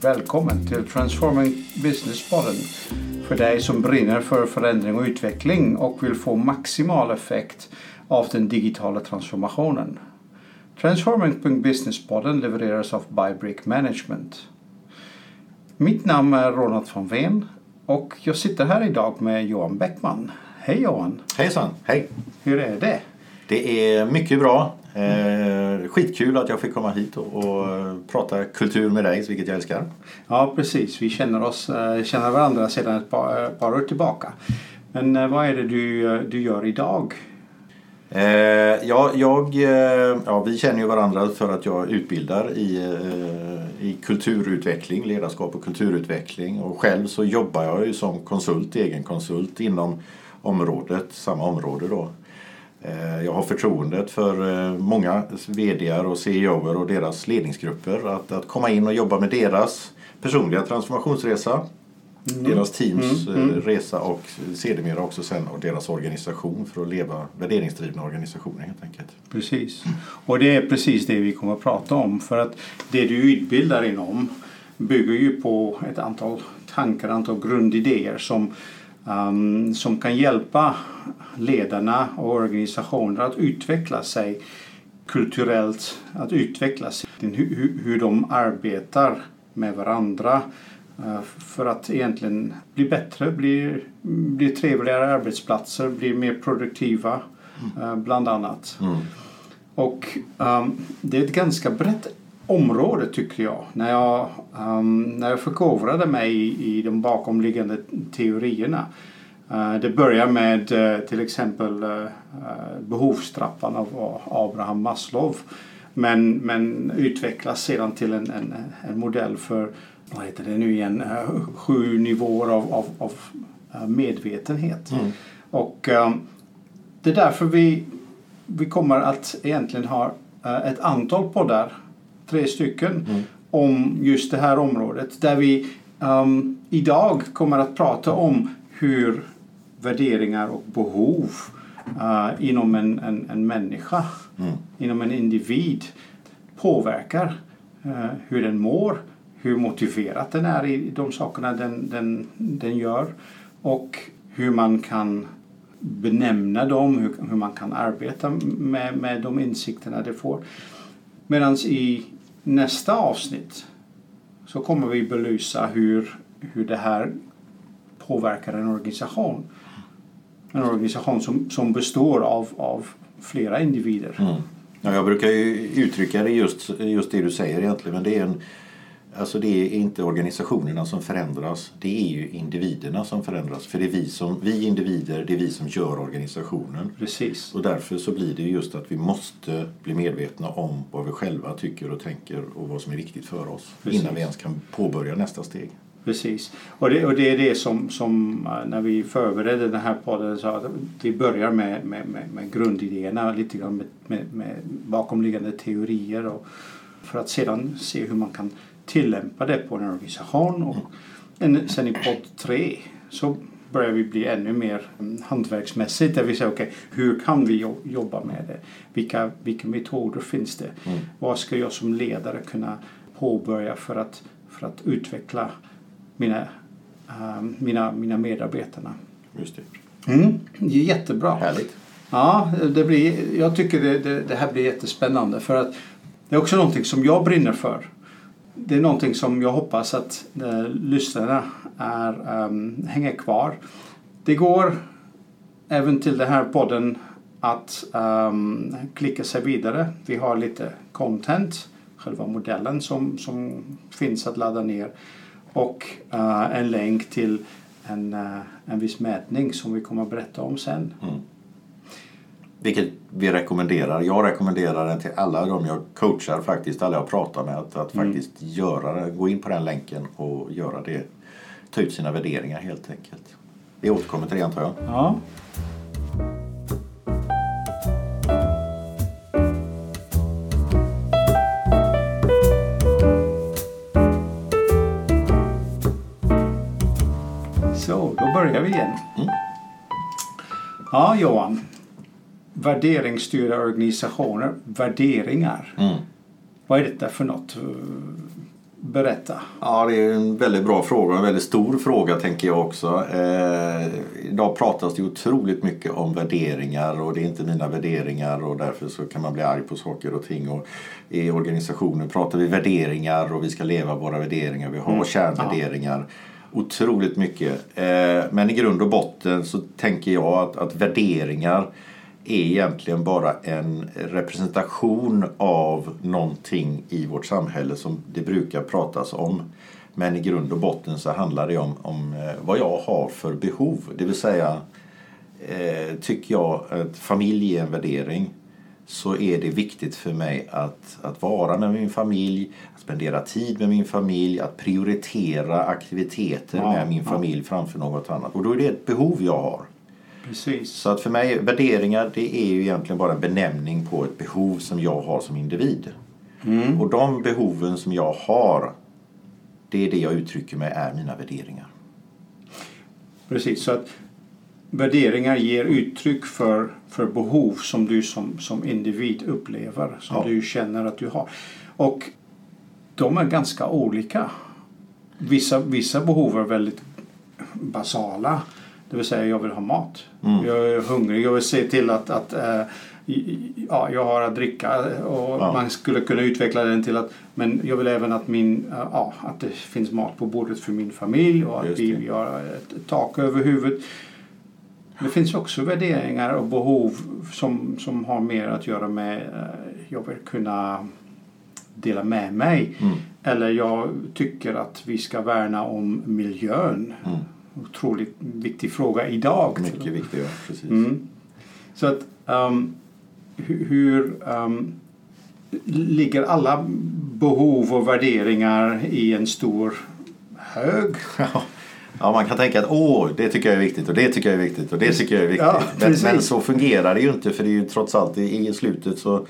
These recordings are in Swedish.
välkommen till Transforming Business-podden för dig som brinner för förändring och utveckling och vill få maximal effekt av den digitala transformationen. Transforming Business-podden levereras av Bybrick Management. Mitt namn är Ronald von Ven och jag sitter här idag med Johan Bäckman. Hej Johan! Hejsan, hej! Hur är det? Det är mycket bra. Eh, skitkul att jag fick komma hit och, och prata kultur med dig, vilket jag älskar. Ja, precis. Vi känner, oss, eh, känner varandra sedan ett par, ett par år tillbaka. Men eh, vad är det du, eh, du gör idag? Eh, ja, jag, eh, ja, vi känner ju varandra för att jag utbildar i, eh, i kulturutveckling, ledarskap och kulturutveckling. Och själv så jobbar jag ju som konsult, egen konsult inom området, samma område då. Eh, jag har förtroendet för eh, många VD och CEOer och deras ledningsgrupper att, att komma in och jobba med deras personliga transformationsresa. Mm. Deras teams mm. Mm. resa och sedermera också sen och deras organisation för att leva värderingsdrivna organisationer helt enkelt. Precis. Och det är precis det vi kommer att prata om för att det du utbildar inom bygger ju på ett antal tankar, antal grundidéer som um, som kan hjälpa ledarna och organisationer att utveckla sig kulturellt, att utveckla sig, hur, hur de arbetar med varandra uh, för att egentligen bli bättre, bli, bli trevligare arbetsplatser, bli mer produktiva uh, bland annat. Mm. Och um, det är ett ganska brett område tycker jag. När jag, um, när jag förkovrade mig i, i de bakomliggande teorierna. Uh, det börjar med uh, till exempel uh, behovstrappan av Abraham Maslow. Men, men utvecklas sedan till en, en, en modell för vad heter det nu igen, sju nivåer av, av, av medvetenhet. Mm. Och um, det är därför vi, vi kommer att egentligen ha ett antal poddar tre stycken mm. om just det här området där vi um, idag kommer att prata om hur värderingar och behov uh, inom en, en, en människa, mm. inom en individ påverkar uh, hur den mår, hur motiverat den är i de sakerna den, den, den gör och hur man kan benämna dem, hur, hur man kan arbeta med, med de insikterna det får. Medan i nästa avsnitt så kommer vi belysa hur, hur det här påverkar en organisation. En organisation som, som består av, av flera individer. Mm. Ja, jag brukar ju uttrycka det just, just det du säger egentligen. Men det är en, Alltså det är inte organisationerna som förändras, det är ju individerna som förändras. För det är vi, som, vi individer, det är vi som gör organisationen. Precis. Och därför så blir det just att vi måste bli medvetna om vad vi själva tycker och tänker och vad som är viktigt för oss. Precis. Innan vi ens kan påbörja nästa steg. Precis. Och det, och det är det som, som eh, när vi förberedde den här podden sa att vi börjar med, med, med, med grundidéerna, lite grann med, med, med bakomliggande teorier och för att sedan se hur man kan tillämpa det på en organisation. Och en, sen i podd tre så börjar vi bli ännu mer hantverksmässigt. Där vi säger okej, okay, hur kan vi jobba med det? Vilka, vilka metoder finns det? Mm. Vad ska jag som ledare kunna påbörja för att, för att utveckla mina, uh, mina, mina medarbetarna? Just det. Mm, jättebra. Härligt. Ja, det blir, jag tycker det, det, det här blir jättespännande för att det är också någonting som jag brinner för det är någonting som jag hoppas att eh, lyssnarna är, um, hänger kvar. Det går även till den här podden att um, klicka sig vidare. Vi har lite content, själva modellen som, som finns att ladda ner och uh, en länk till en, uh, en viss mätning som vi kommer att berätta om sen. Mm. Vilket vi rekommenderar. Jag rekommenderar den till alla de jag coachar faktiskt, alla jag pratar med att, att mm. faktiskt göra gå in på den länken och göra det. Ta ut sina värderingar helt enkelt. Vi återkommer till det antar jag. Ja. Så, då börjar vi igen. Mm. Ja, Johan värderingsstyrda organisationer, värderingar. Mm. Vad är detta för något? berätta? Ja, det är en väldigt bra fråga en väldigt stor fråga tänker jag också. Eh, idag pratas det otroligt mycket om värderingar och det är inte mina värderingar och därför så kan man bli arg på saker och ting. Och I organisationen pratar vi värderingar och vi ska leva våra värderingar. Vi har mm. kärnvärderingar. Ja. Otroligt mycket. Eh, men i grund och botten så tänker jag att, att värderingar är egentligen bara en representation av någonting i vårt samhälle som det brukar pratas om. Men i grund och botten så handlar det om, om eh, vad jag har för behov. Det vill säga, eh, tycker jag att familj är en värdering så är det viktigt för mig att, att vara med min familj, att spendera tid med min familj, att prioritera aktiviteter ja, med min familj ja. framför något annat. Och då är det ett behov jag har. Precis. Så att för mig, värderingar det är ju egentligen bara en benämning på ett behov som jag har som individ. Mm. Och de behoven som jag har, det är det jag uttrycker med är mina värderingar. Precis, så att värderingar ger uttryck för, för behov som du som, som individ upplever, som ja. du känner att du har. Och de är ganska olika. Vissa, vissa behov är väldigt basala det vill säga jag vill ha mat. Mm. Jag är hungrig. Jag vill se till att, att äh, ja, jag har att dricka och ja. man skulle kunna utveckla den till att men jag vill även att, min, äh, ja, att det finns mat på bordet för min familj och att vi har ett tak över huvudet. Det finns också värderingar och behov som, som har mer att göra med äh, jag vill kunna dela med mig. Mm. Eller jag tycker att vi ska värna om miljön. Mm otroligt viktig fråga idag. Mycket viktig, ja. Precis. Mm. Så att um, hur um, ligger alla behov och värderingar i en stor hög? Ja, man kan tänka att åh, det tycker jag är viktigt och det tycker jag är viktigt och det tycker jag är viktigt. Ja, men, men, så fungerar det ju inte för det är ju trots allt i slutet så,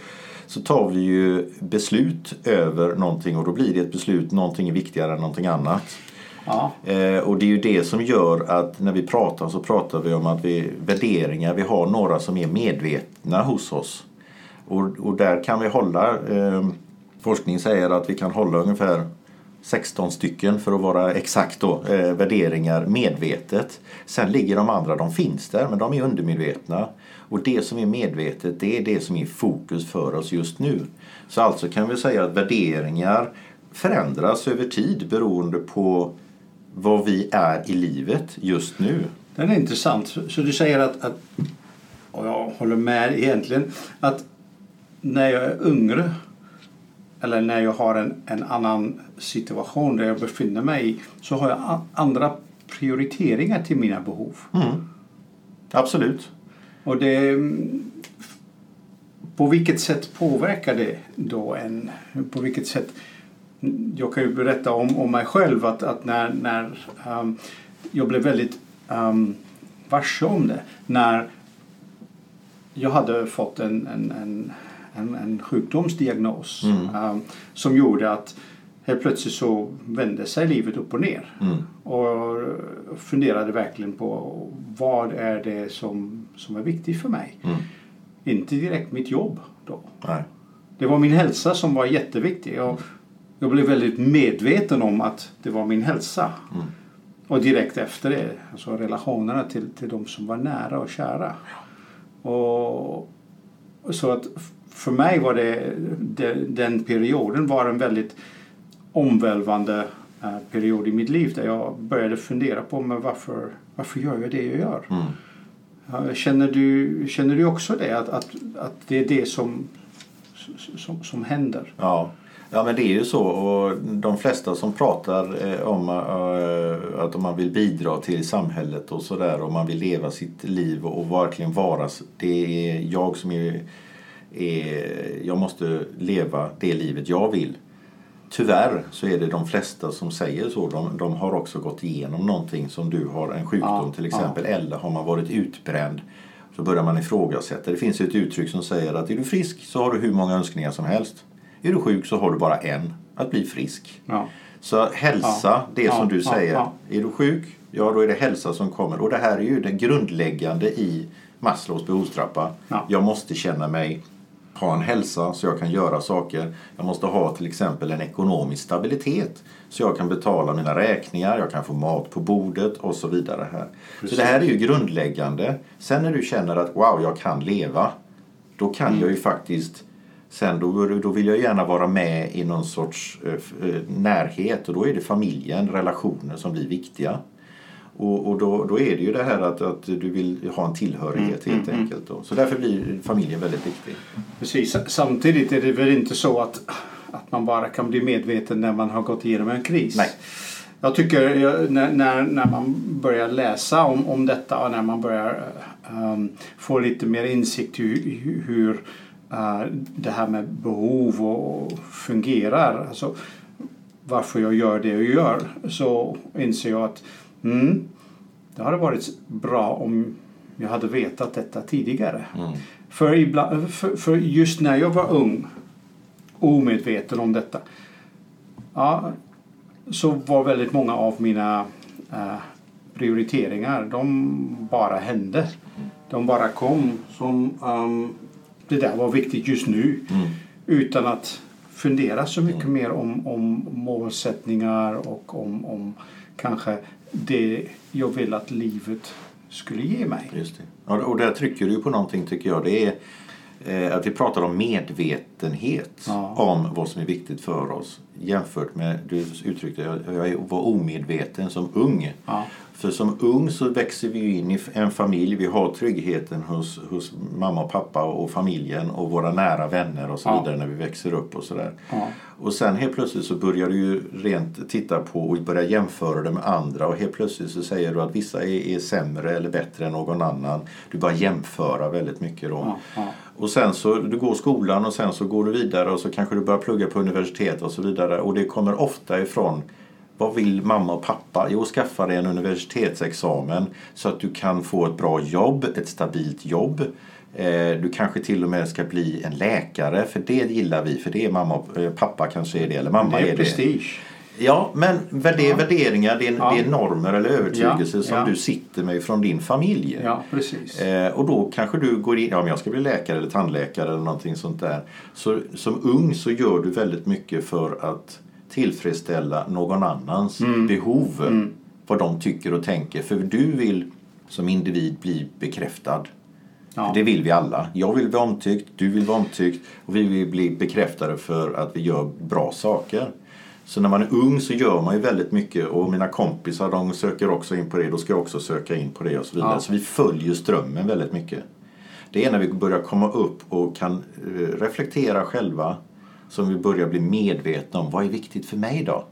så tar vi ju beslut över någonting och då blir det ett beslut, någonting är viktigare än någonting annat. Ja. Eh, och det är ju det som gör att när vi pratar så pratar vi om att vi värderingar, vi har några som är medvetna hos oss. Och, och där kan vi hålla, eh, forskning säger att vi kan hålla ungefär 16 stycken för att vara exakt då, eh, värderingar medvetet. Sen ligger de andra, de finns där men de är undermedvetna. Och det som är medvetet det är det som är fokus för oss just nu. Så alltså kan vi säga att värderingar förändras över tid beroende på vad vi är i livet just nu. Den är intressant. Så du säger att, att och jag håller med egentligen, att när jag är yngre eller när jag har en, en annan situation där jag befinner mig så har jag andra prioriteringar till mina behov. Mm. Absolut. Och det, på vilket sätt påverkar det då en? På vilket sätt jag kan ju berätta om, om mig själv att, att när, när um, jag blev väldigt um, varse om det när jag hade fått en, en, en, en, en sjukdomsdiagnos mm. um, som gjorde att helt plötsligt så vände sig livet upp och ner. Mm. Och funderade verkligen på vad är det som, som är viktigt för mig. Mm. Inte direkt mitt jobb då. Nej. Det var min hälsa som var jätteviktig. Och jag blev väldigt medveten om att det var min hälsa. Mm. Och direkt efter det, alltså relationerna till, till de som var nära och kära. Ja. Och, så att för mig var det, det, den perioden var en väldigt omvälvande eh, period i mitt liv där jag började fundera på men varför, varför gör jag det jag gör. Mm. Känner, du, känner du också det? Att, att, att det är det som, som, som händer? Ja. Ja men det är ju så och de flesta som pratar eh, om eh, att man vill bidra till samhället och sådär och man vill leva sitt liv och verkligen vara det är jag som är, är jag måste leva det livet jag vill. Tyvärr så är det de flesta som säger så. De, de har också gått igenom någonting som du har, en sjukdom ja, till exempel. Ja. Eller har man varit utbränd så börjar man ifrågasätta. Det finns ett uttryck som säger att är du frisk så har du hur många önskningar som helst. Är du sjuk så har du bara en, att bli frisk. Ja. Så hälsa, ja. det som du säger. Är du sjuk, ja då är det hälsa som kommer. Och det här är ju det grundläggande i Maslows behovstrappa. Jag måste känna mig ha en hälsa så jag kan göra saker. Jag måste ha till exempel en ekonomisk stabilitet så jag kan betala mina räkningar, jag kan få mat på bordet och så vidare. här. Så det här är ju grundläggande. Sen när du känner att wow, jag kan leva, då kan Mm. jag ju faktiskt Sen då, då vill jag gärna vara med i någon sorts eh, eh, närhet och då är det familjen, relationer som blir viktiga. Och, och då, då är det ju det här att, att du vill ha en tillhörighet Mm, helt enkelt. Då. Så därför blir familjen väldigt viktig. Precis. Samtidigt är det väl inte så att, att man bara kan bli medveten när man har gått igenom en kris. Nej. Jag tycker när, när, när man börjar läsa om, om detta och när man börjar um, få lite mer insikt i hur, hur det här med behov och, fungerar. Alltså, varför jag gör det jag gör. Så inser jag att mm, det hade varit bra om jag hade vetat detta tidigare. Mm. För, ibland, för, för just när jag var ung, omedveten om detta, ja, så var väldigt många av mina eh, prioriteringar, de bara hände. De bara kom som um, det där var viktigt just nu. Mm. Utan att fundera så mycket mer om, om målsättningar och om, om kanske det jag vill att livet skulle ge mig. Just det. Och där trycker du på någonting tycker jag. Det är eh, att vi pratar om medvetenhet Ja. om vad som är viktigt för oss jämfört med, du uttryckte jag, jag var omedveten som ung. Ja. För som ung så växer vi in i en familj. Vi har tryggheten hos, hos mamma och pappa och familjen och våra nära vänner och så Ja. vidare när vi växer upp och sådär. Ja. Och sen helt plötsligt så börjar du ju rent titta på och börja jämföra det med andra och helt plötsligt så säger du att vissa är, är sämre eller bättre än någon annan. Du bara jämföra väldigt mycket då. Ja, ja. Och sen så du går skolan och sen så går du vidare och så kanske du börjar plugga på universitet och så vidare. Och det kommer ofta ifrån vad vill mamma och pappa? Jo, skaffa dig en universitetsexamen så att du kan få ett bra jobb, ett stabilt jobb. Eh, Du kanske till och med ska bli en läkare, för det gillar vi. För det är mamma och eh, pappa kanske är det, eller mamma Det är är det. prestige. Ja, men det är värderingar, det är, Ja. det är normer eller övertygelser Ja, som ja. du sitter med från din familj. Ja, precis. Eh, och då kanske du går in, ja men jag ska bli läkare eller tandläkare eller någonting sånt där. Så som ung så gör du väldigt mycket för att tillfredsställa någon annans Mm. behov. Vad de tycker och tänker. För du vill som individ bli bekräftad. Ja. Det vill vi alla. Jag vill bli omtyckt, du vill vara omtyckt och vi vill bli bekräftade för att vi gör bra saker. Så när man är ung så gör man ju väldigt mycket och mina kompisar de söker också in på det, då ska jag också söka in på det och så vidare. Ja. Så vi följer strömmen väldigt mycket. Det är när vi börjar komma upp och kan eh, reflektera själva som vi börjar bli medvetna om vad är viktigt för mig då?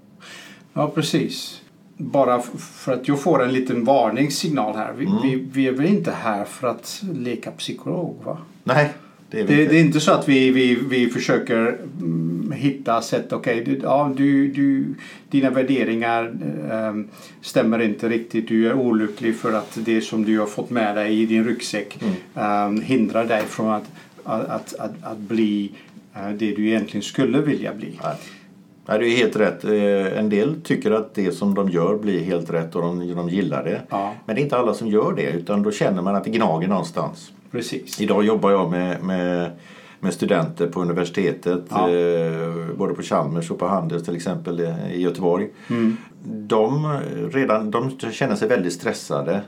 Ja, precis. Bara för att jag får en liten varningssignal här. Vi, Mm. vi, vi är väl inte här för att leka psykolog? va? Nej, det är Det, inte. det är inte så att vi, vi, vi försöker mm, hitta sätt. Okej, du, ja, du, du, dina värderingar ehm, stämmer inte riktigt. Du är olycklig för att det som du har fått med dig i din ryggsäck ehm, hindrar dig från att, att, att, att, att bli det du egentligen skulle vilja bli. Nej. Nej, det är helt rätt. Eh, En del tycker att det som de gör blir helt rätt och de, de gillar det. Ja. Men det är inte alla som gör det utan då känner man att det gnager någonstans. Precis. Idag jobbar jag med, med, med studenter på universitetet. Ja. Eh, både på Chalmers och på Handels till exempel eh, i Göteborg. Mm. De, redan, de känner sig väldigt stressade.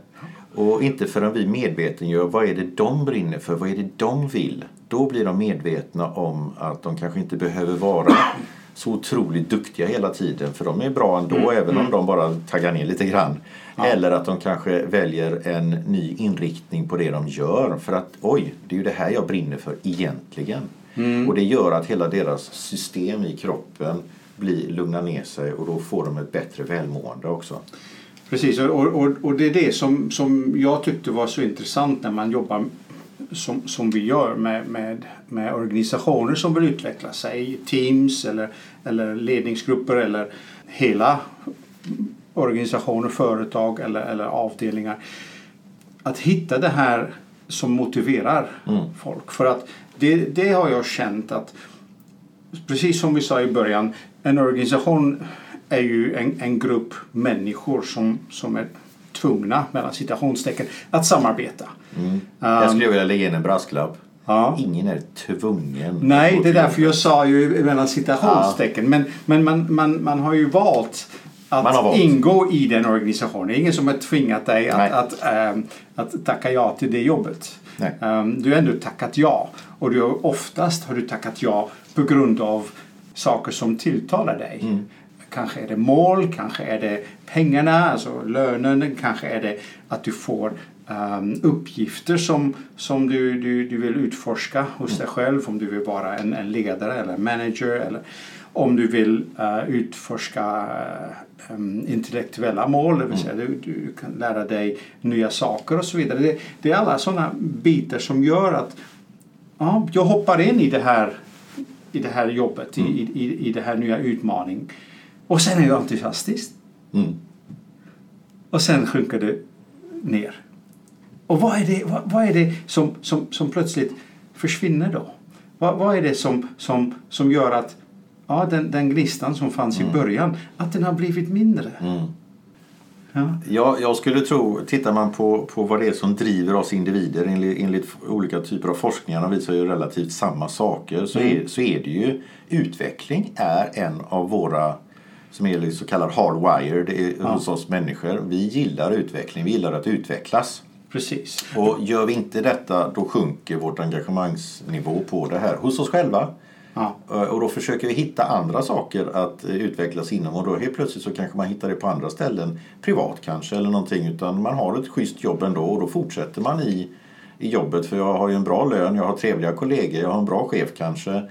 Och inte förrän vi medvetengör vad är det de brinner för, vad är det de vill. Då blir de medvetna om att de kanske inte behöver vara så otroligt duktiga hela tiden. För de är bra ändå även om de bara taggar ner lite grann. Eller att de kanske väljer en ny inriktning på det de gör. För att oj, det är ju det här jag brinner för egentligen. Och det gör att hela deras system i kroppen blir lugna ner sig och då får de ett bättre välmående också. Precis, och, och, och det är det som, som jag tyckte var så intressant när man jobbar som, som vi gör med, med, med organisationer som vill utveckla sig, teams eller, eller ledningsgrupper eller hela organisationer, företag eller, eller avdelningar. Att hitta det här som motiverar folk. För att det, det har jag känt att precis som vi sa i början, en organisation är ju en, en grupp människor som, som är tvungna, mellan citationstecken, att samarbeta. Jag skulle vilja lägga in en brasklapp. Ja. Ingen är tvungen. Nej, det är därför jag sa ju mellan citationstecken. Men, men man, man, man har ju valt att valt. ingå i den organisationen. Det är ingen som har tvingat dig att, att, ehm, att tacka ja till det jobbet. Ehm, du har ändå tackat ja. Och du har, oftast har du tackat ja på grund av saker som tilltalar dig. Mm. Kanske är det mål, kanske är det pengarna, alltså lönen, kanske är det att du får ehm, uppgifter som, som du, du, du vill utforska hos dig själv. Om du vill vara en, en ledare eller manager. Eller om du vill eh, utforska em, intellektuella mål. Det vill säga du, du kan lära dig nya saker och så vidare. Det, det är alla sådana bitar som gör att ja, jag hoppar in i det här, i det här jobbet, i, i, i det här nya utmaningen. Och sen är jag entusiastisk. Mm. Och sen sjunker det ner. Och vad är det, vad, vad är det som, som, som plötsligt försvinner då? Vad, vad är det som, som, som gör att ja, den, den gnistan som fanns i början, att den har blivit mindre? Mm. Ja. Ja, jag skulle tro, tittar man på, på vad det är som driver oss individer enligt, enligt olika typer av forskningar visar ju relativt samma saker så, är, så är det ju utveckling är en av våra som är så kallad hardwired är hos oss människor. Vi gillar utveckling, vi gillar att utvecklas. Precis. Och gör vi inte detta då sjunker vårt engagemangsnivå på det här hos oss själva. Ja. Eh, Och då försöker vi hitta andra saker att eh, utvecklas inom och då helt plötsligt så kanske man hittar det på andra ställen. Privat kanske eller någonting utan man har ett schysst jobb ändå och då fortsätter man i, i jobbet för jag har ju en bra lön, jag har trevliga kollegor, jag har en bra chef kanske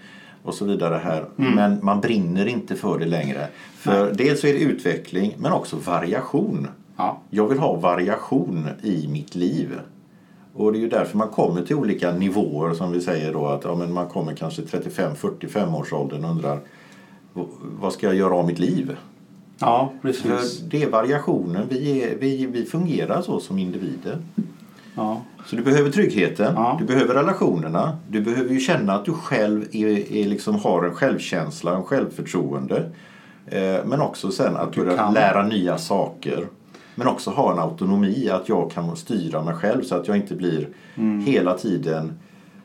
och så vidare här. Men man brinner inte för det längre. För dels så är det utveckling men också variation. Ja. Jag vill ha variation i mitt liv. Och det är ju därför man kommer till olika nivåer som vi säger då att ja, men man kommer kanske 35-45 års åldern och undrar "V- vad ska jag göra av mitt liv? ja, För precis. det är variationen, vi, är, vi, vi fungerar så som individer. Ja. Så du behöver tryggheten, Ja. du behöver relationerna, du behöver ju känna att du själv är, är liksom har en självkänsla, en självförtroende. Eh, men också sen att Du kan. lära nya saker. Men också ha en autonomi, att jag kan styra mig själv så att jag inte blir Mm. hela tiden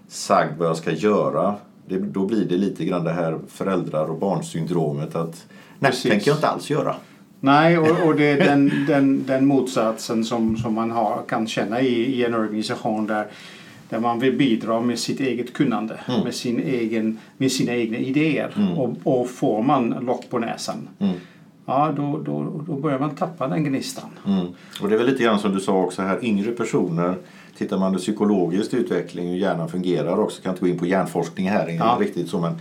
sagd vad jag ska göra. Det, då blir det lite grann det här föräldrar och barnsyndromet att nej, Precis. tänker jag inte alls göra. Nej, och, och det är den, den, den motsatsen som, som man har, kan känna i, i en organisation där, där man vill bidra med sitt eget kunnande, Mm. med, sin egen, med sina egna idéer. Och, och får man lock på näsan, Mm. ja, då, då, då börjar man tappa den gnistan. Mm. Och det är väl lite grann som du sa också här, yngre personer Tittar man på psykologisk utveckling hur hjärnan fungerar också, kan inte gå in på hjärnforskning här Ja. riktigt så men,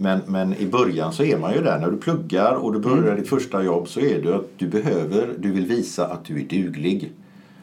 men, men i början så är man ju där när du pluggar och du börjar ditt första jobb så är det att du behöver, du vill visa att du är duglig.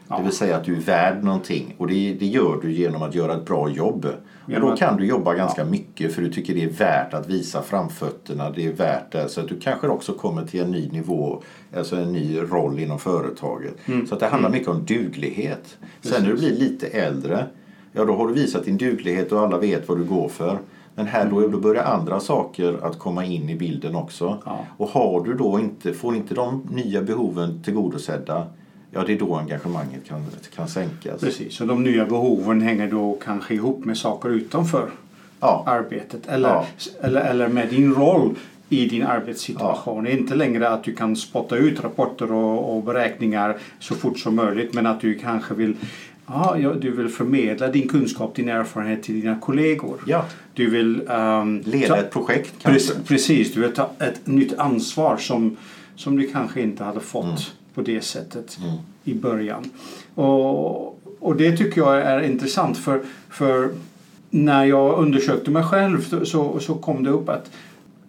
Ja. Det vill säga att du är värd någonting och det, det gör du genom att göra ett bra jobb. Och då kan du jobba ganska mycket för du tycker det är värt att visa framfötterna. Det är värt det. Så att du kanske också kommer till en ny nivå, alltså en ny roll inom företaget. Så att det handlar mycket om duglighet. Sen när du blir lite äldre, ja då har du visat din duglighet och alla vet vad du går för. Men här då, då börjar andra saker att komma in i bilden också. Ja. Och har du då inte, får inte de nya behoven tillgodosedda, ja det är då engagemanget kan, kan sänkas. Precis, och de nya behoven hänger då kanske ihop med saker utanför Ja. arbetet eller, Ja. eller, eller med din roll i din arbetssituation. Är inte längre att du kan spotta ut rapporter och, och beräkningar så fort som möjligt men att du kanske vill Ja, ja, du vill förmedla din kunskap, din erfarenhet till dina kollegor. Ja. Du vill ehm, Leda ta- ett projekt kanske. Precis, du vill ta ett nytt ansvar som, som du kanske inte hade fått Mm. på det sättet i början. Och, och det tycker jag är intressant för, för när jag undersökte mig själv så, så kom det upp att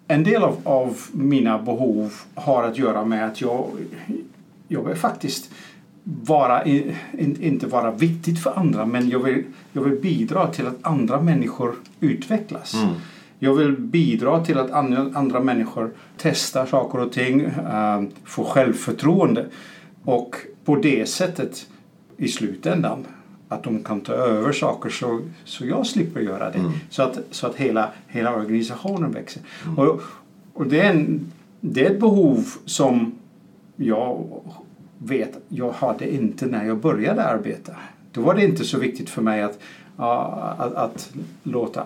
en del av, av mina behov har att göra med att jag, jag vill faktiskt vara, in, inte vara viktigt för andra men jag vill, jag vill bidra till att andra människor utvecklas. Jag vill bidra till att andra, människor testar saker och ting, äh, får självförtroende och på det sättet i slutändan att de kan ta över saker så, så jag slipper göra det. Så att, så att hela, hela organisationen växer. Och, och det, är en, det är ett behov som jag vet jag hade inte när jag började arbeta. Då var det inte så viktigt för mig att att, att låta,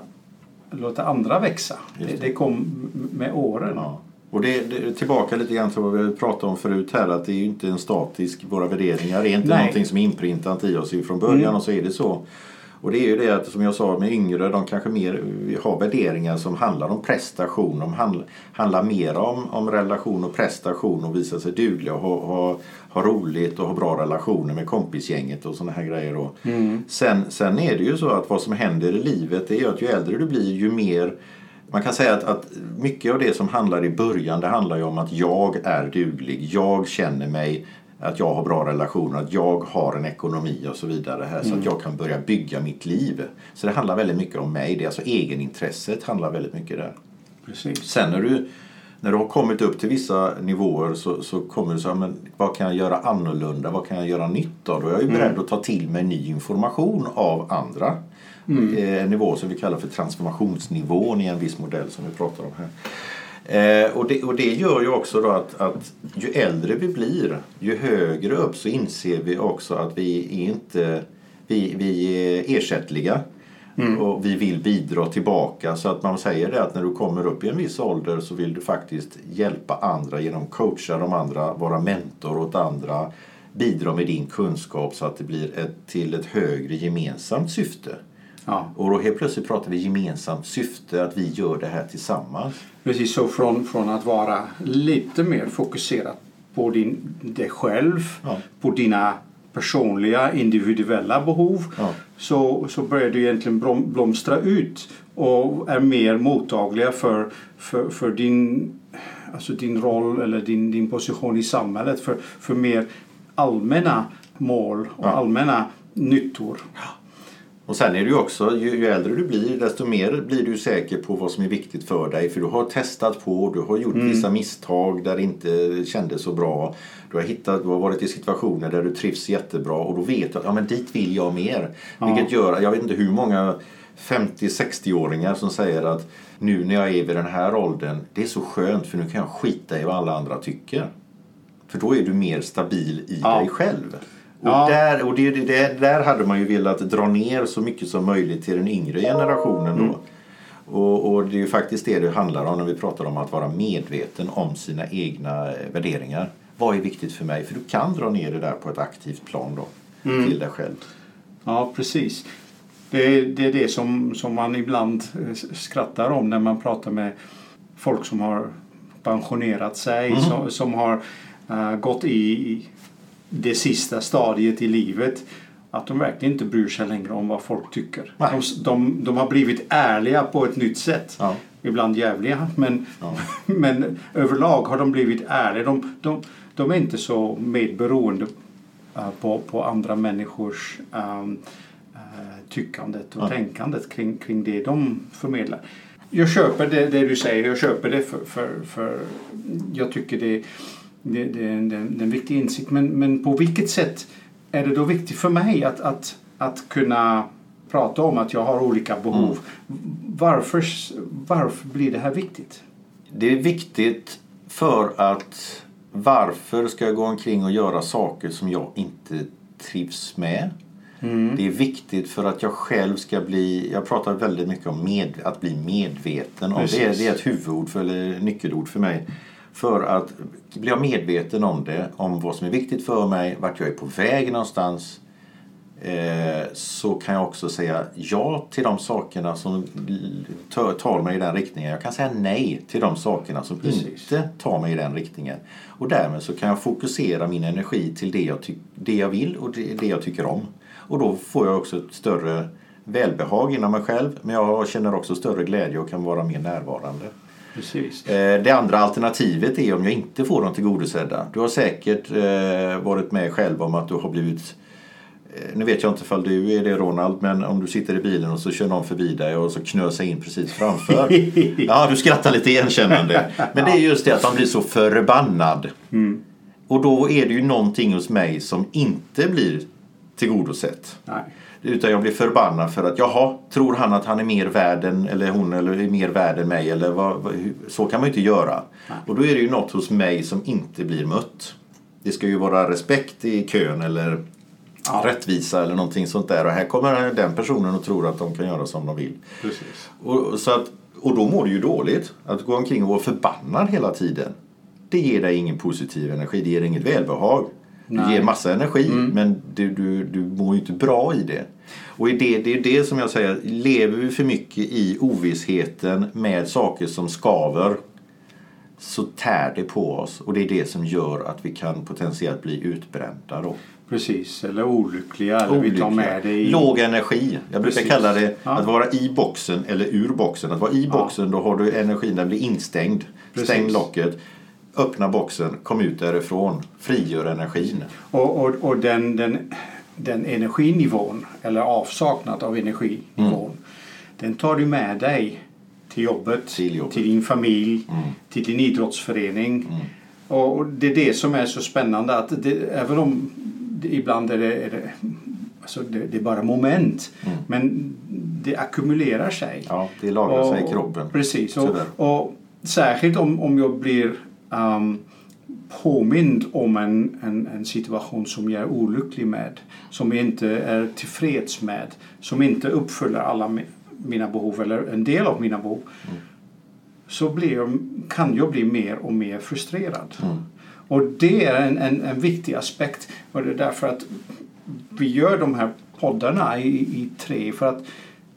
låta andra växa. Det, det. det kom med åren. Ja. Och det, det, tillbaka lite grann till vad vi pratade om förut här att det är ju inte en statisk, våra värderingar är inte Nej. någonting som är inprintat i oss från början Mm. och så är det så. Och det är ju det att som jag sa med yngre, de kanske mer har värderingar som handlar om prestation. De handl, handlar mer om, om relation och prestation och visa sig dugliga och ha, ha, ha roligt och ha bra relationer med kompisgänget och sådana här grejer. Då. Mm. Sen, sen är det ju så att vad som händer i livet det är att ju äldre du blir ju mer man kan säga att, att mycket av det som handlar i början det handlar ju om att jag är duglig. Jag känner mig att jag har bra relationer, att jag har en ekonomi och så vidare här så att jag kan börja bygga mitt liv. Så det handlar väldigt mycket om mig. Det är alltså egenintresset handlar väldigt mycket där. Precis. Sen när du, när du har kommit upp till vissa nivåer så, så kommer du här, men vad kan jag göra annorlunda? Vad kan jag göra nytt då? Då är jag ju beredd att ta till mig ny information av andra. Eh, en nivå som vi kallar för transformationsnivån i en viss modell som vi pratar om här. Eh, och, det, och det gör ju också då att, att ju äldre vi blir, ju högre upp så inser vi också att vi är inte vi, vi är ersättliga. Och vi vill bidra tillbaka. Så att man säger det att när du kommer upp i en viss ålder så vill du faktiskt hjälpa andra genom coacha de andra, vara mentor åt andra, bidra med din kunskap så att det blir ett, till ett högre gemensamt syfte. Ja. Och då helt plötsligt pratar vi gemensamt syfte, att vi gör det här tillsammans. Precis så från, från att vara lite mer fokuserad på din, dig själv, Ja. på dina personliga individuella behov Ja. så, så börjar du egentligen blom, blomstra ut och är mer mottagliga för, för, för din, alltså din roll eller din, din position i samhället för, för mer allmänna mål och Ja. allmänna nyttor. Och sen är det ju också, ju, ju äldre du blir desto mer blir du säker på vad som är viktigt för dig. För du har testat på, du har gjort vissa misstag där det inte kändes så bra. Du har, hittat, du har varit i situationer där du trivs jättebra och då vet du att ja, men dit vill jag mer. Vilket gör, jag vet inte hur många 50-60-åringar som säger att nu när jag är vid den här åldern, det är så skönt för nu kan jag skita i vad alla andra tycker. För då är du mer stabil i Ja. dig själv. Och, Ja. där, och det, det, där hade man ju velat dra ner så mycket som möjligt till den yngre generationen. Då. Och, och det är ju faktiskt det det handlar om när vi pratar om att vara medveten om sina egna eh, värderingar. Vad är viktigt för mig? För du kan dra ner det där på ett aktivt plan då, till dig själv. Ja, precis. Det är det, är det som, som man ibland eh, skrattar om när man pratar med folk som har pensionerat sig, som, som har eh, gått i det sista stadiet i livet. Att de verkligen inte bryr sig längre om vad folk tycker. De, de, de har blivit ärliga på ett nytt sätt. Ja. Ibland jävliga, men, Ja. men överlag har de blivit ärliga. De, de, de är inte så medberoende eh, på, på andra människors um, tyckandet och Ja. tänkandet kring, kring det de förmedlar. Jag köper det, det du säger, jag köper det för, för, för jag tycker det, det, det, är en, det är en viktig insikt. Men, men på vilket sätt är det då viktigt för mig att, att, att kunna prata om att jag har olika behov? Varför, varför blir det här viktigt? Det är viktigt för att varför ska jag gå omkring och göra saker som jag inte trivs med? Det är viktigt för att jag själv ska bli, jag pratar väldigt mycket om med, att bli medveten. Om. Det, det är ett huvudord för, eller nyckelord för mig. För att blir jag medveten om det, om vad som är viktigt för mig, vart jag är på väg någonstans. Eh, så kan jag också säga ja till de sakerna som tar mig i den riktningen. Jag kan säga nej till de sakerna som Precis. inte tar mig i den riktningen. Och därmed så kan jag fokusera min energi till det jag, det jag vill och det, det jag tycker om. Och då får jag också ett större välbehag inom mig själv men jag känner också större glädje och kan vara mer närvarande. Precis. Eh, Det andra alternativet är om jag inte får dem tillgodosedda. Du har säkert eh, varit med själv om att du har blivit eh, nu vet jag inte ifall du är det Ronald, men om du sitter i bilen och så kör någon förbi dig och så knör sig in precis framför. Ja, du skrattar lite igenkännande. Men det är just det att man blir så förbannad. Och då är det ju någonting hos mig som inte blir tillgodosett. Nej. Utan jag blir förbannad för att jaha, tror han att han är mer värd än, eller hon eller är mer värd än mig? Eller vad, vad, så kan man ju inte göra. Och då är det ju något hos mig som inte blir mött. Det ska ju vara respekt i kön eller Ja. rättvisa eller någonting sånt där. Och här kommer den personen och tror att de kan göra som de vill. Precis. Och, så att, och då mår du ju dåligt. Att gå omkring och vara förbannad hela tiden. Det ger dig ingen positiv energi, det ger inget välbehag. Det Nej. ger massa energi men du, du, du mår ju inte bra i det. Och i det, det är det som jag säger, lever vi för mycket i ovissheten med saker som skaver så tär det på oss och det är det som gör att vi kan potentiellt bli utbrända. Då. Precis, eller olyckliga. Eller vi tar med det i... Låg energi. Jag brukar Precis. kalla det Ja. att vara i boxen eller ur boxen. Att vara i boxen då har du energin, den blir instängd. Precis. Stäng locket. Öppna boxen, kom ut därifrån. Frigör energin. Och, och, och den, den, den energinivån, eller avsaknad av energinivån, den tar du med dig till jobbet, Till jobbet. din familj, till din idrottsförening. Och och det är det som är så spännande att det, även om det, ibland är det, är det, alltså det, det är bara moment, men det ackumulerar sig. Ja, det lagrar sig i kroppen. Precis. Och, och särskilt om, om jag blir um, påmind om en, en, en situation som jag är olycklig med, som jag inte är tillfreds med, som inte uppfyller alla mi- mina behov eller en del av mina behov, så blir jag, kan jag bli mer och mer frustrerad. Och det är en, en, en viktig aspekt och det är därför att vi gör de här poddarna i, i tre för att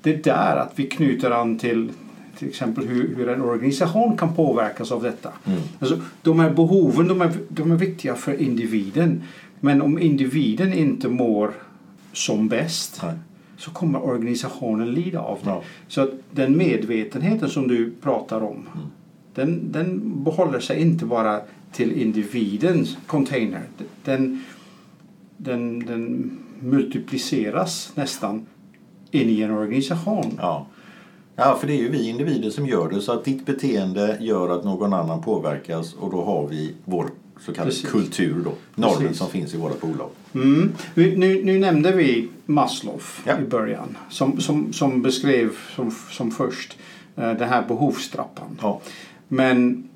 det är där att vi knyter an till till exempel hur, hur en organisation kan påverkas av detta. Alltså, de här behoven de är, de är viktiga för individen men om individen inte mår som bäst Nej. så kommer organisationen lida av det. Ja. Så att den medvetenheten som du pratar om den, den behåller sig inte bara till individens container. Den, den, den multipliceras nästan in i en organisation. Ja. Ja, för det är ju vi individer som gör det. Så att ditt beteende gör att någon annan påverkas och då har vi vår så kallade Precis. kultur då. Normen som finns i våra bolag. Mm. Nu, nu, nu nämnde vi Maslow Ja. i början som, som, som beskrev som, som först eh, den här behovstrappan. Ja. Men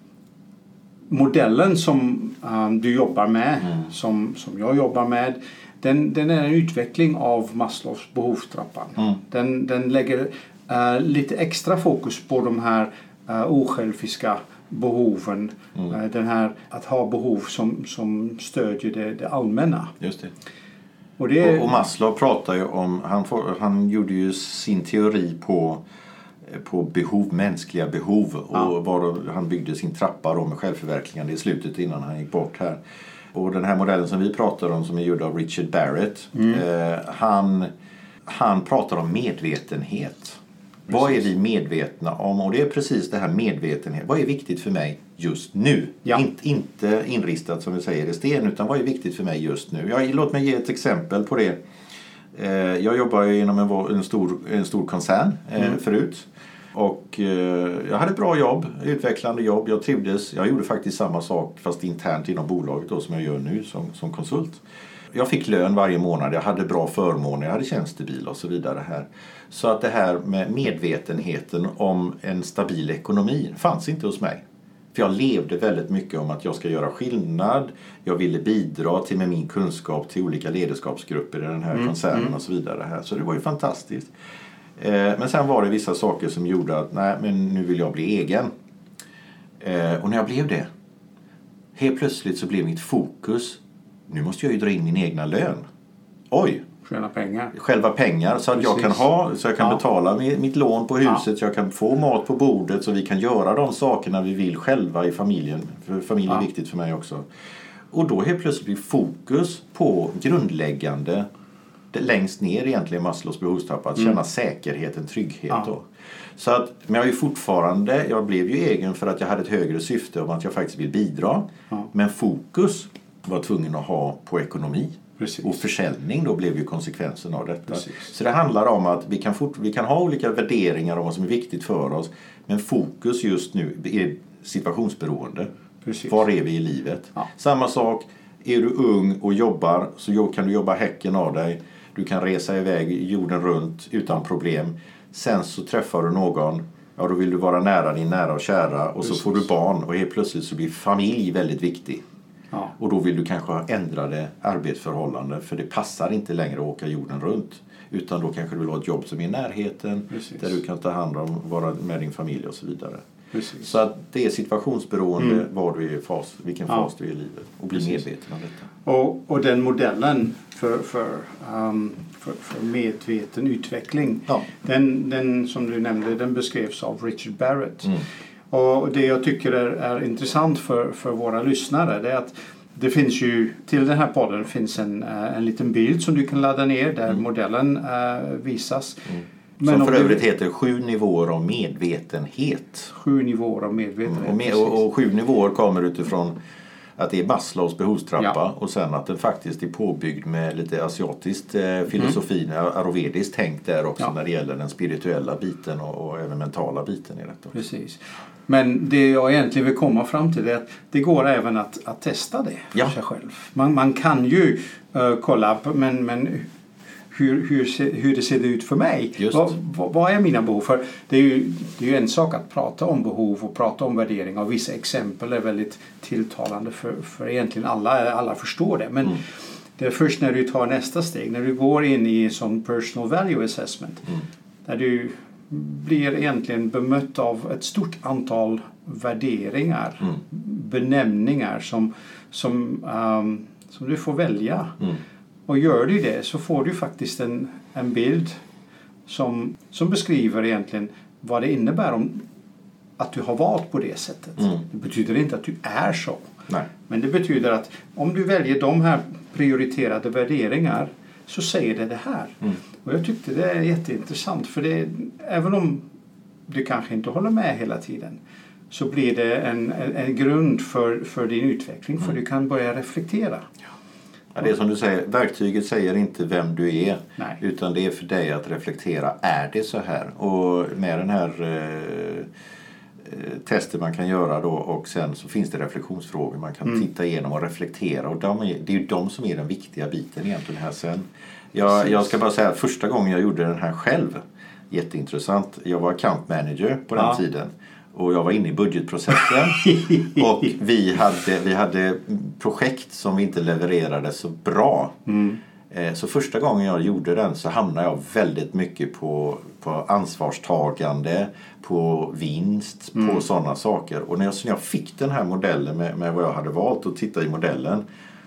modellen som eh, du jobbar med, Mm. som, som jag jobbar med, den, den är en utveckling av Maslows behovstrappan. Mm. Den, den lägger eh, lite extra fokus på de här uh, osjälviska behoven. Mm. Eh, den här att ha behov som, som stödjer det, det allmänna. Just det. Och det är, Och, och Maslow pratar ju om, han, får, han gjorde ju sin teori på, på behov, mänskliga behov och Ja. var han byggde sin trappa då med självförverkligande i slutet innan han gick bort här. Och den här modellen som vi pratar om som är gjord av Richard Barrett, eh, han, han pratar om medvetenhet. Vad är vi medvetna om? Och det är precis det här medvetenhet. Vad är viktigt för mig just nu? Ja. Inte, inte inristat som vi säger i sten utan vad är viktigt för mig just nu? Jag, låt mig ge ett exempel på det. Eh, jag jobbar ju inom en, en, stor, en stor koncern eh, förut. Och eh, jag hade ett bra jobb, utvecklande jobb. Jag trivdes. Jag gjorde faktiskt samma sak fast internt inom bolaget då, som jag gör nu som, som konsult. Jag fick lön varje månad, jag hade bra förmåner, jag hade tjänstebil och så vidare här. Så att det här med medvetenheten om en stabil ekonomi fanns inte hos mig. För jag levde väldigt mycket om att jag ska göra skillnad. Jag ville bidra till med min kunskap till olika ledarskapsgrupper i den här koncernen och så vidare. Här. Så det var ju fantastiskt. Eh, men sen var det vissa saker som gjorde att nej, men nu vill jag bli egen. Eh, och när jag blev det, helt plötsligt så blev mitt fokus, nu måste jag ju dra in min egna lön. Oj, tjäna pengar. själva pengar så att jag Precis. kan ha så jag kan Ja. betala mi- mitt lån på huset, jag kan få mat på bordet så vi kan göra de sakerna vi vill själva i familjen. För familj är Ja. viktigt för mig också. Och då helt plötsligt blir fokus på grundläggande längst ner egentligen Maslows behovstrappa, att känna säkerheten, trygghet. Mm. Ja. Då. Så att, men jag är ju fortfarande, jag blev ju egen för att jag hade ett högre syfte om att jag faktiskt vill bidra. Ja. Men fokus var tvungen att ha på ekonomi. Precis. Och försäljning då blev ju konsekvensen av detta. Precis. Så det handlar om att vi kan, fort, vi kan ha olika värderingar om vad som är viktigt för oss. Men fokus just nu är situationsberoende. Precis. Var är vi i livet? Ja. Samma sak, är du ung och jobbar så kan du jobba häcken av dig. Du kan resa iväg jorden runt utan problem. Sen så träffar du någon, ja då vill du vara nära din nära och kära och så Precis. får du barn och helt plötsligt så blir familj väldigt viktig. Ja. Och då vill du kanske ha ändrade arbetsförhållanden för det passar inte längre att åka jorden runt. Utan då kanske du vill ha ett jobb som är i närheten Precis. där du kan ta hand om, vara med din familj och så vidare. Precis. Så att det är situationsberoende Mm. var du är fas, vilken Ja. fas du är i livet och bli Precis. medveten om detta. Och, och den modellen för, för, um, för, för medveten utveckling, Ja. den, den som du nämnde, den beskrevs av Richard Barrett. Mm. Och det jag tycker är, är intressant för, för våra lyssnare det är att det finns ju, till den här podden finns en, eh, en liten bild som du kan ladda ner där modellen eh, visas. Mm. Men som om för du- övrigt heter Sju nivåer av medvetenhet. Sju nivåer av medvetenhet. Och, med, och, och sju nivåer kommer utifrån att det är Maslows behovstrappa Ja. och sen att den faktiskt är påbyggd med lite asiatiskt eh, filosofi, ayurvediskt tänk där också Ja. när det gäller den spirituella biten och, och även mentala biten i detta. Precis. Men det jag egentligen vill komma fram till är att det går även att, att testa det för Ja. sig själv. Man, man kan ju eh, kolla på, men, men hur, hur, hur det ser ut för mig. Vad, vad, vad är mina behov? För det är, ju, det är ju en sak att prata om behov och prata om värdering och vissa exempel är väldigt tilltalande för, för egentligen alla. Alla förstår det. Men Mm. det är först när du tar nästa steg, när du går in i en sån personal value assessment Mm. där du blir egentligen bemött av ett stort antal värderingar, Mm. benämningar som, som, ehm, som du får välja. Mm. Och gör du det så får du faktiskt en, en bild som, som beskriver egentligen vad det innebär om att du har valt på det sättet. Mm. Det betyder inte att du är så. Nej. Men det betyder att om du väljer de här prioriterade värderingar så säger det det här. Mm. Och jag tyckte det är jätteintressant för det, även om du kanske inte håller med hela tiden så blir det en, en, en grund för, för din utveckling för du kan börja reflektera. Ja, det är som du säger, verktyget säger inte vem du är Nej. utan det är för dig att reflektera, är det så här? Och med den här eh, eh, testen man kan göra då och sen så finns det reflektionsfrågor man kan Mm. titta igenom och reflektera och de är, det är ju de som är den viktiga biten egentligen här sen. Jag, jag ska bara säga att första gången jag gjorde den här själv, jätteintressant, jag var account manager på den Ja. tiden och jag var inne i budgetprocessen och vi hade, vi hade projekt som vi inte levererade så bra. Mm. Eh, Så första gången jag gjorde den så hamnade jag väldigt mycket på, på ansvarstagande, på vinst, Mm. på sådana saker. Och när jag, när jag fick den här modellen med, med vad jag hade valt och titta i modellen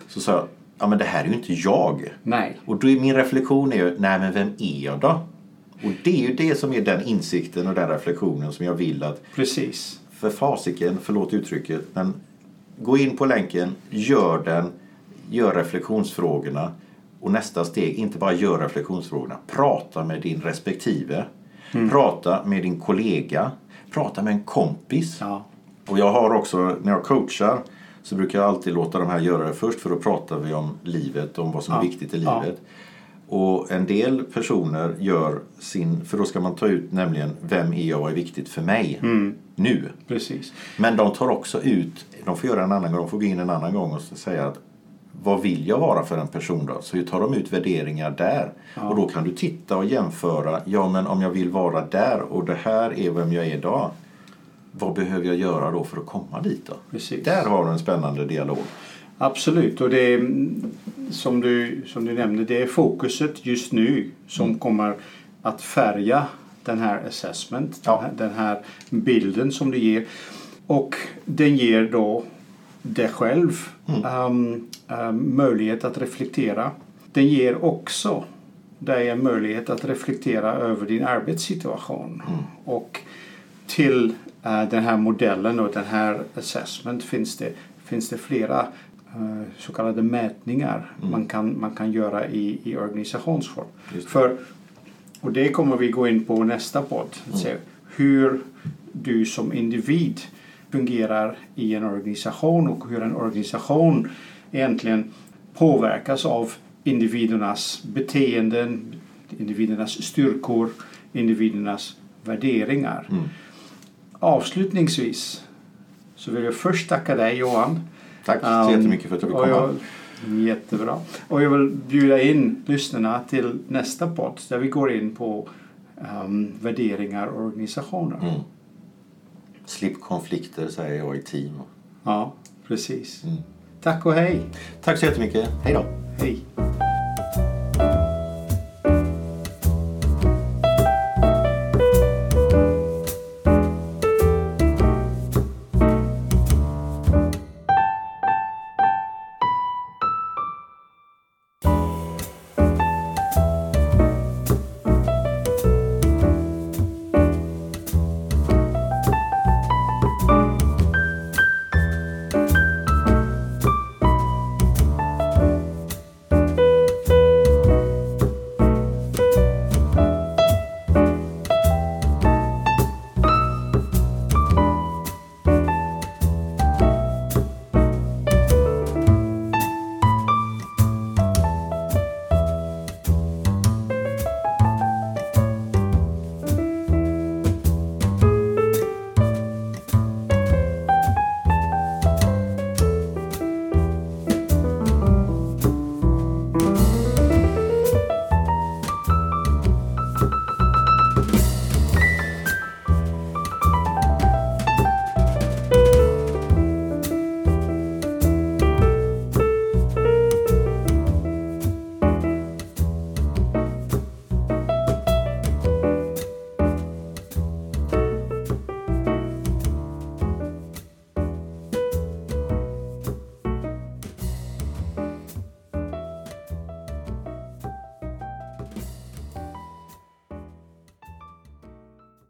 så sa jag, ja men det här är ju inte jag. Nej. Och då är min reflektion är ju, nej men vem är jag då? Och det är ju det som är den insikten och den reflektionen som jag vill att Precis. för fasiken, förlåt uttrycket, men gå in på länken, gör den, gör reflektionsfrågorna och nästa steg, inte bara gör reflektionsfrågorna, prata med din respektive, prata med din kollega, prata med en kompis. Ja. Och jag har också, när jag coachar så brukar jag alltid låta de här göra det först för då pratar vi om livet, om vad som är Ja. viktigt i Ja. Och en del personer gör sin, för då ska man ta ut nämligen vem är jag och är viktigt för mig Mm. nu. Precis. Men de tar också ut, de får göra en annan gång, de får gå in en annan gång och säga att vad vill jag vara för en person då? Så tar de ut värderingar där. Ja. Och då kan du titta och jämföra, ja men om jag vill vara där och det här är vem jag är idag. Vad behöver jag göra då för att komma dit då? Precis. Där har du en spännande dialog. Absolut, och det är mm, som du, som du nämnde, det är fokuset just nu som Mm. kommer att färga den här assessment, Ja. den, här, den här bilden som du ger. Och den ger då dig själv Mm. ehm, ehm, möjlighet att reflektera. Den ger också dig en möjlighet att reflektera över din arbetssituation. Mm. Och till eh, den här modellen och den här assessment finns det, finns det flera så kallade mätningar man, kan, man kan göra i, i organisationsform. För, och det kommer vi gå in på nästa podd. Att se hur du som individ fungerar i en organisation och hur en organisation egentligen påverkas av individernas beteenden, individernas styrkor, individernas värderingar. Mm. Avslutningsvis så vill jag först tacka dig Johan. Tack så Um, jättemycket för att du fick komma. jag, jättebra. Och jag vill bjuda in lyssnarna till nästa podd där vi går in på um, värderingar och organisationer. Mm. Slipp konflikter säger jag i team. Ja, precis. Mm. Tack och hej! Tack så jättemycket. Hej då! Hej!